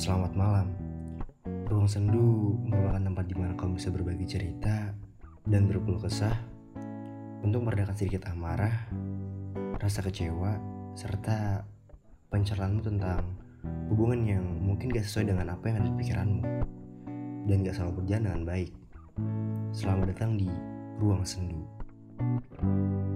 Selamat malam. Ruang Sendu merupakan tempat di mana kamu bisa berbagi cerita dan berkeluh kesah untuk meredakan sedikit amarah, rasa kecewa, serta pencerahanmu tentang hubungan yang mungkin gak sesuai dengan apa yang ada di pikiranmu dan gak selalu berjalan dengan baik. Selamat datang di Ruang Sendu. Hai,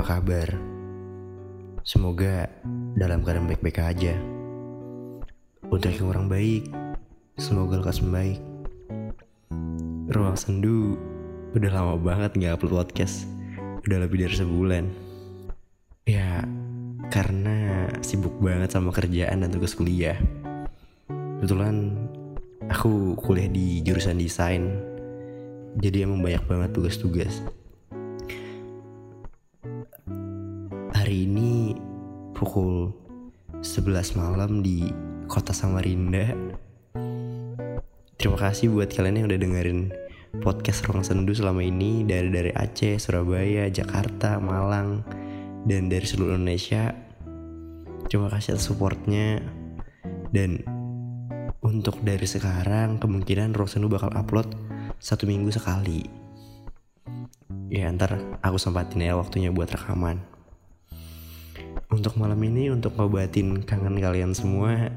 apa kabar? Semoga dalam keadaan baik-baik aja. Untuk yang orang baik, semoga lekas membaik. Ruang Sendu udah lama banget nggak upload podcast. Udah lebih dari sebulan. Ya, karena sibuk banget sama kerjaan dan tugas kuliah. Kebetulan aku kuliah di jurusan desain jadi emang banyak banget tugas-tugas pukul 11 malam di kota Samarinda. Terima kasih buat kalian yang udah dengerin podcast Ruang Sendu selama ini dari dari Aceh, Surabaya, Jakarta, Malang dan dari seluruh Indonesia. Terima kasih atas supportnya. Dan untuk dari sekarang kemungkinan Ruang Sendu bakal upload satu minggu sekali. Ya ntar aku sempatin ya waktunya buat rekaman untuk malam ini untuk ngobatin kangen kalian semua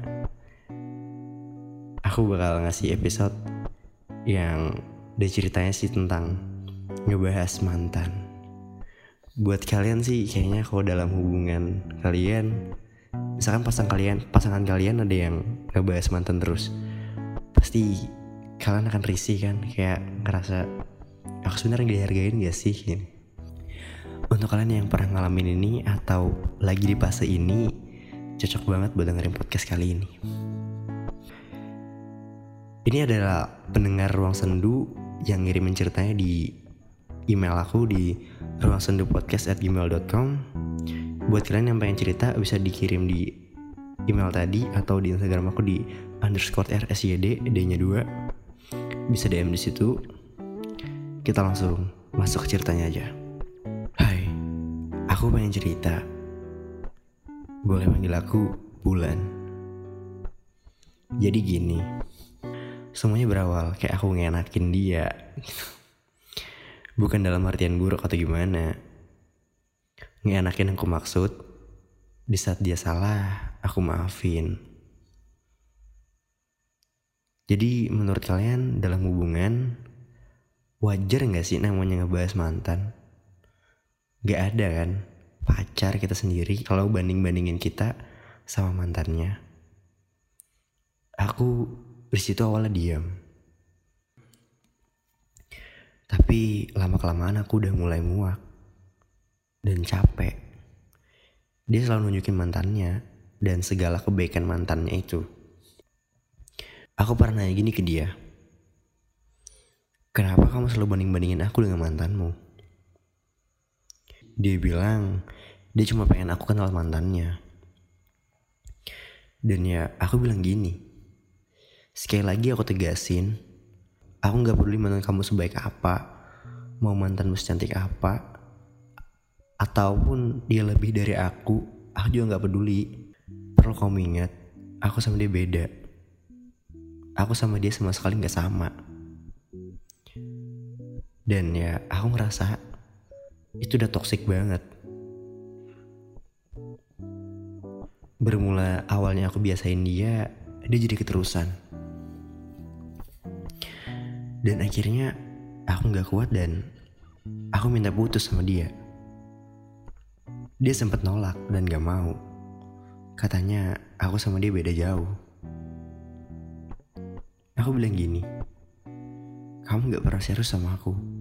aku bakal ngasih episode yang dia ceritanya sih tentang ngebahas mantan. Buat kalian sih kayaknya kalau dalam hubungan kalian misalkan pasangan kalian pasangan kalian ada yang ngebahas mantan terus pasti kalian akan risih kan? Kayak ngerasa aku sebenarnya dihargain gak sih? Gini. Untuk kalian yang pernah ngalamin ini atau lagi di fase ini cocok banget buat dengerin podcast kali ini. Ini adalah pendengar Ruang Sendu yang ngirimin ceritanya di email aku di ruangsendupodcast@gmail.com. Buat kalian yang pengen cerita bisa dikirim di email tadi atau di Instagram aku di underscore rsyd d-nya 2 bisa DM di situ kita langsung masuk ke ceritanya aja aku pengen cerita. Boleh panggil aku Bulan. Jadi gini semuanya berawal kayak aku ngenakin dia. Bukan dalam artian buruk atau gimana. Ngenakin aku maksud di saat dia salah aku maafin. Jadi menurut kalian dalam hubungan wajar nggak sih namanya ngebahas mantan? Gak ada kan pacar kita sendiri kalau banding-bandingin kita sama mantannya. Aku di situ awalnya diam. Tapi lama kelamaan aku udah mulai muak dan capek. Dia selalu nunjukin mantannya dan segala kebaikan mantannya itu. Aku pernah nanya gini ke dia. Kenapa kamu selalu banding-bandingin aku dengan mantanmu? Dia bilang, dia cuma pengen aku kenal mantannya. Dan ya, aku bilang gini. Sekali lagi aku tegasin, aku gak peduli mantan kamu sebaik apa, mau mantanmu secantik apa, ataupun dia lebih dari aku, aku juga gak peduli. Perlu kamu ingat, aku sama dia beda aku sama dia sama sekali nggak sama dan ya aku ngerasa itu udah toxic banget. Bermula awalnya aku biasain dia dia jadi keterusan. Dan akhirnya aku nggak kuat dan aku minta putus sama dia. Dia sempat nolak dan gak mau. Katanya aku sama dia beda jauh. Aku bilang gini, kamu gak pernah serius sama aku.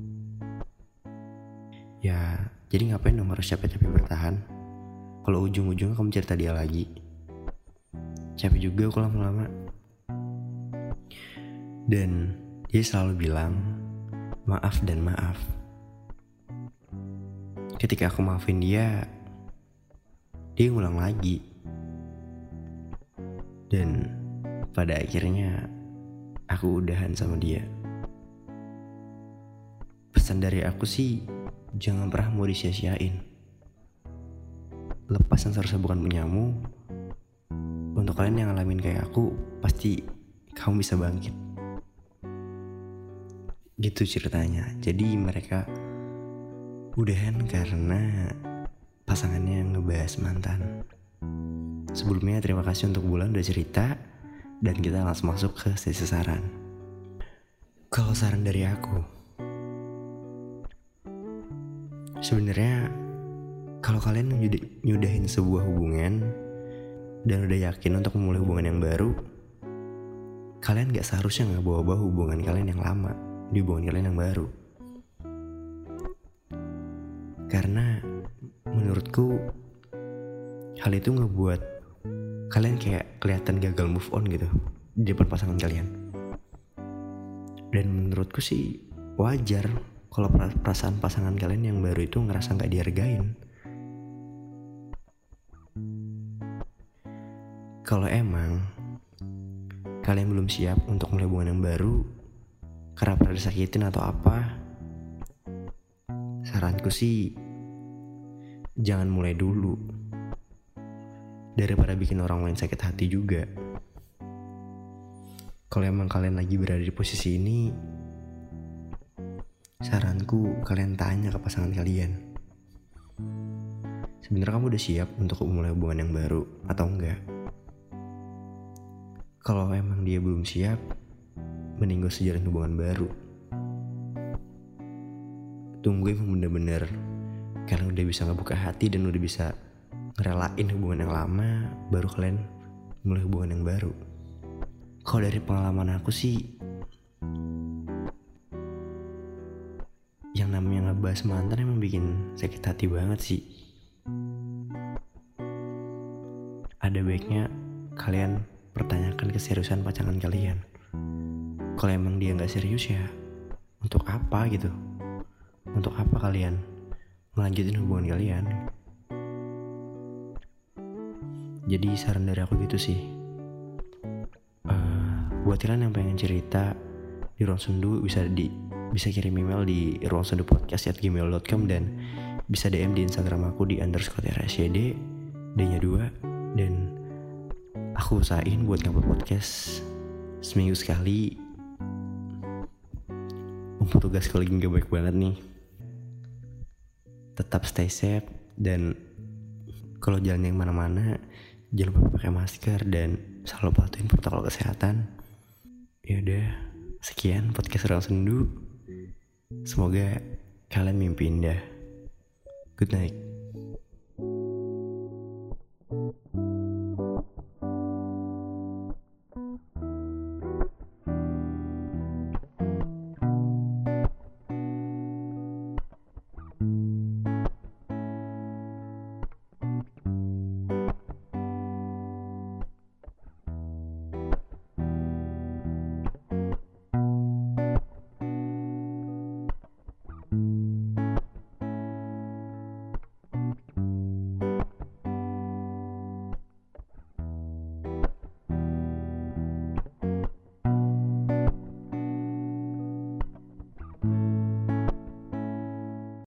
Ya, jadi ngapain dong harus capek-capek bertahan? Kalau ujung-ujungnya kamu cerita dia lagi. Capek juga aku lama-lama. Dan dia selalu bilang, maaf dan maaf. Ketika aku maafin dia, dia ngulang lagi. Dan pada akhirnya aku udahan sama dia. pesan dari aku sih jangan pernah mau disia-siain. Lepas yang seharusnya bukan punyamu. Untuk kalian yang ngalamin kayak aku pasti kamu bisa bangkit. Gitu ceritanya. Jadi mereka udahan karena pasangannya ngebahas mantan. Sebelumnya terima kasih untuk bulan udah cerita dan kita langsung masuk ke sesi saran. Kalau saran dari aku sebenarnya kalau kalian nyudahin sebuah hubungan dan udah yakin untuk memulai hubungan yang baru, kalian gak seharusnya nggak bawa-bawa hubungan kalian yang lama di hubungan kalian yang baru. Karena menurutku hal itu ngebuat kalian kayak kelihatan gagal move on gitu di depan pasangan kalian. Dan menurutku sih wajar kalau perasaan pasangan kalian yang baru itu ngerasa nggak dihargain. Kalau emang kalian belum siap untuk mulai hubungan yang baru karena pernah disakitin atau apa, saranku sih jangan mulai dulu daripada bikin orang lain sakit hati juga. Kalau emang kalian lagi berada di posisi ini, saranku kalian tanya ke pasangan kalian. Sebenarnya kamu udah siap untuk memulai hubungan yang baru atau enggak? Kalau emang dia belum siap, mending gak sejalan hubungan baru. Tunggu emang bener-bener kalian udah bisa ngebuka hati dan udah bisa ngerelain hubungan yang lama, baru kalian mulai hubungan yang baru. Kalau dari pengalaman aku sih, ngebahas mantan emang bikin sakit hati banget sih. Ada baiknya kalian pertanyakan keseriusan pasangan kalian. Kalau emang dia nggak serius ya, untuk apa gitu? Untuk apa kalian melanjutin hubungan kalian? Jadi saran dari aku gitu sih. Uh, buat kalian yang pengen cerita di ruang sendu bisa di bisa kirim email di ruangsendupodcast@gmail.com dan bisa DM di Instagram aku di underscore RSYD D-nya 2 dan aku usahain buat ngupload podcast seminggu sekali. Mumpung tugas kalau lagi baik banget nih. Tetap stay safe dan kalau jalan yang mana-mana jangan lupa pakai masker dan selalu patuhin protokol kesehatan. Ya udah sekian podcast Ruang Sendu Semoga kalian mimpi indah. Good night.